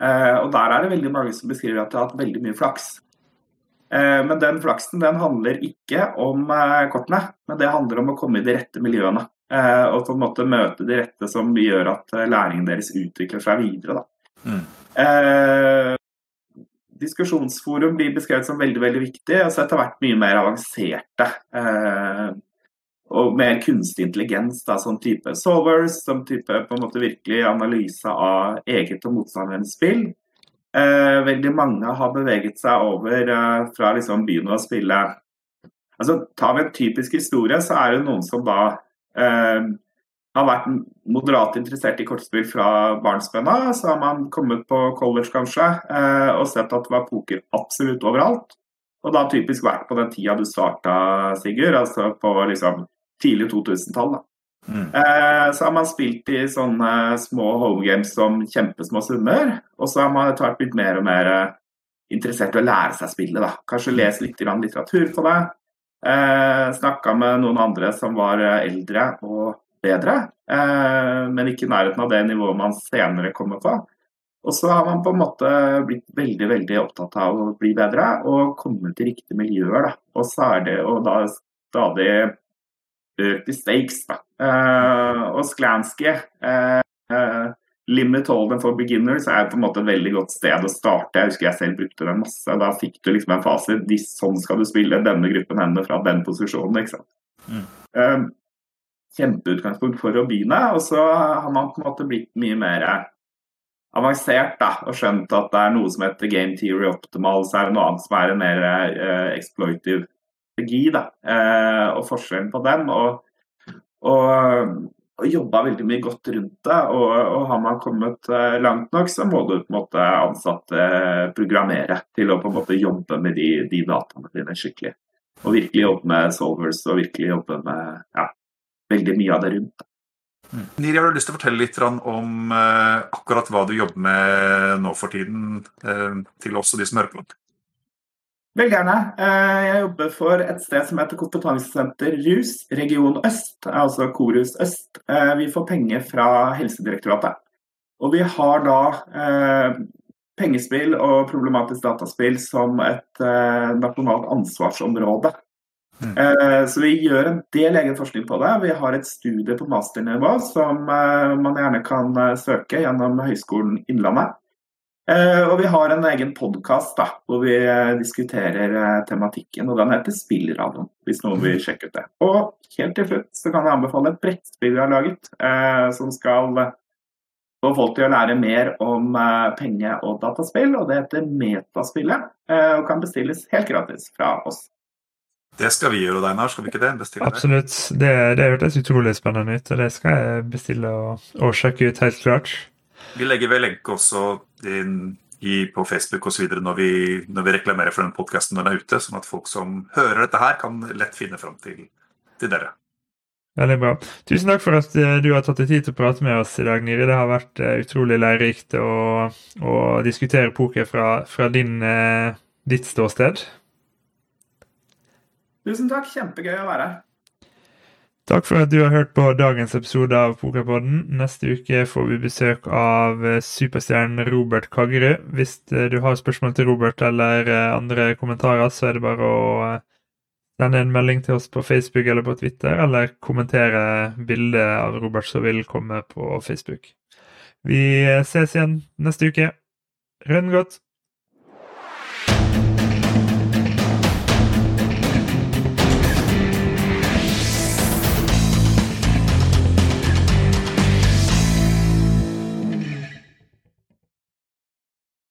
Eh, og Der er det veldig mange som beskriver at de har hatt veldig mye flaks. Eh, men den flaksen den handler ikke om eh, kortene, men det handler om å komme i de rette miljøene. Eh, og på en måte møte de rette som gjør at læringen deres utvikler seg videre. Mm. Eh, diskusjonsforum blir beskrevet som veldig veldig viktig, og så etter hvert mye mer avanserte. Eh, og mer kunstig intelligens, da, sånn type solvers, som type på en måte virkelig analyse av eget og motstanderens spill. Eh, veldig mange har beveget seg over eh, fra liksom begynne å spille altså Tar vi en typisk historie, så er det noen som da eh, har vært moderat interessert i kortspill fra barnsben av. Så har man kommet på college kanskje eh, og sett at det var poker absolutt overalt. Og da typisk vært på den tida du starta, Sigurd, altså på liksom tidlig 2000-tall. Mm. Eh, så har man spilt i sånne små homegames som kjempesmå summer. Og så har man etter blitt mer og mer eh, interessert i å lære seg spillet. da. Kanskje lese litt litteratur på det. Eh, Snakka med noen andre som var eh, eldre og bedre, men ikke i nærheten av det nivået man senere kommer på. Og så har man på en måte blitt veldig veldig opptatt av å bli bedre og komme til riktige miljøer. da. Og så er det og da stadig økt i stakes. da. Eh, og Sklansky, eh, eh, Limit Holden for beginners, er på en måte et veldig godt sted å starte. Jeg husker jeg selv brukte den masse. Da fikk du liksom en fasit. De- Sånn skal du spille denne gruppen hender fra den posisjonen. ikke sant? Mm. Kjempeutgangspunkt for å begynne. Og så har man på en måte blitt mye mer avansert da, og skjønt at det er noe som heter game theory optimal, så er det noe annet som er en mer uh, exploitive strategi. da, eh, Og forskjellen på dem. og, og og jobba veldig mye godt rundt det. Og, og har man kommet eh, langt nok, så må du på en måte ansatte programmere til å på en måte jobbe med de, de dataene dine skikkelig. Og virkelig jobbe med solvers og virkelig jobbe med ja, veldig mye av det rundt. Niri, har du lyst til å fortelle litt om eh, akkurat hva du jobber med nå for tiden, eh, til oss og de som hører på? Veldig gjerne. Eh, Jeg jobber for et sted som heter Kompetansesenter RUS, Region Øst, altså Korus Øst. Eh, Vi får penger fra Helsedirektoratet. Og vi har da eh, pengespill og problematisk dataspill som et eh, nasjonalt ansvarsområde. Mm. Eh, Så vi gjør en del egen forskning på det. Vi har et studie på masternivå som man gjerne kan søke gjennom Høgskolen Innlandet. Eh, og vi har en egen podkast hvor vi eh, diskuterer eh, tematikken, og den heter Spillradioen, hvis noen vil sjekke ut det. Og helt til slutt så kan jeg anbefale et brettspill vi har laget, eh, som skal få folk til å lære mer om penge- og dataspill, og det heter Metaspillet, eh, og kan bestilles helt gratis fra oss. Det skal vi gjøre, Deinar, Skal vi ikke det? Bestille det? Absolutt. Det, det hørtes utrolig spennende ut, og det skal jeg bestille og, og sjekke ut, helt klart. Vi legger ved lenke også inn i, på Facebook osv. Når, vi- når vi reklamerer for den podkasten når den er ute, sånn at folk som hører dette her, kan lett finne fram til til dere. Veldig bra. Tusen takk for at eh, du har tatt deg tid til å prate med oss i dag, Niri. Det har vært eh, utrolig lærerikt å, å diskutere poker fra, fra din, eh, ditt ståsted. Tusen takk. Kjempegøy å være her. Takk for at du har hørt på dagens episode av Pokerpodden. Neste uke får vi besøk av eh, superstjernen Robert Kaggerud. Hvis eh, du har spørsmål til Robert eller eh, andre kommentarer, så er det bare å sende en melding til oss på Facebook eller på Twitter, eller kommentere bildet av Robert som vil komme på Facebook. Vi ses igjen neste uke. Rønn godt!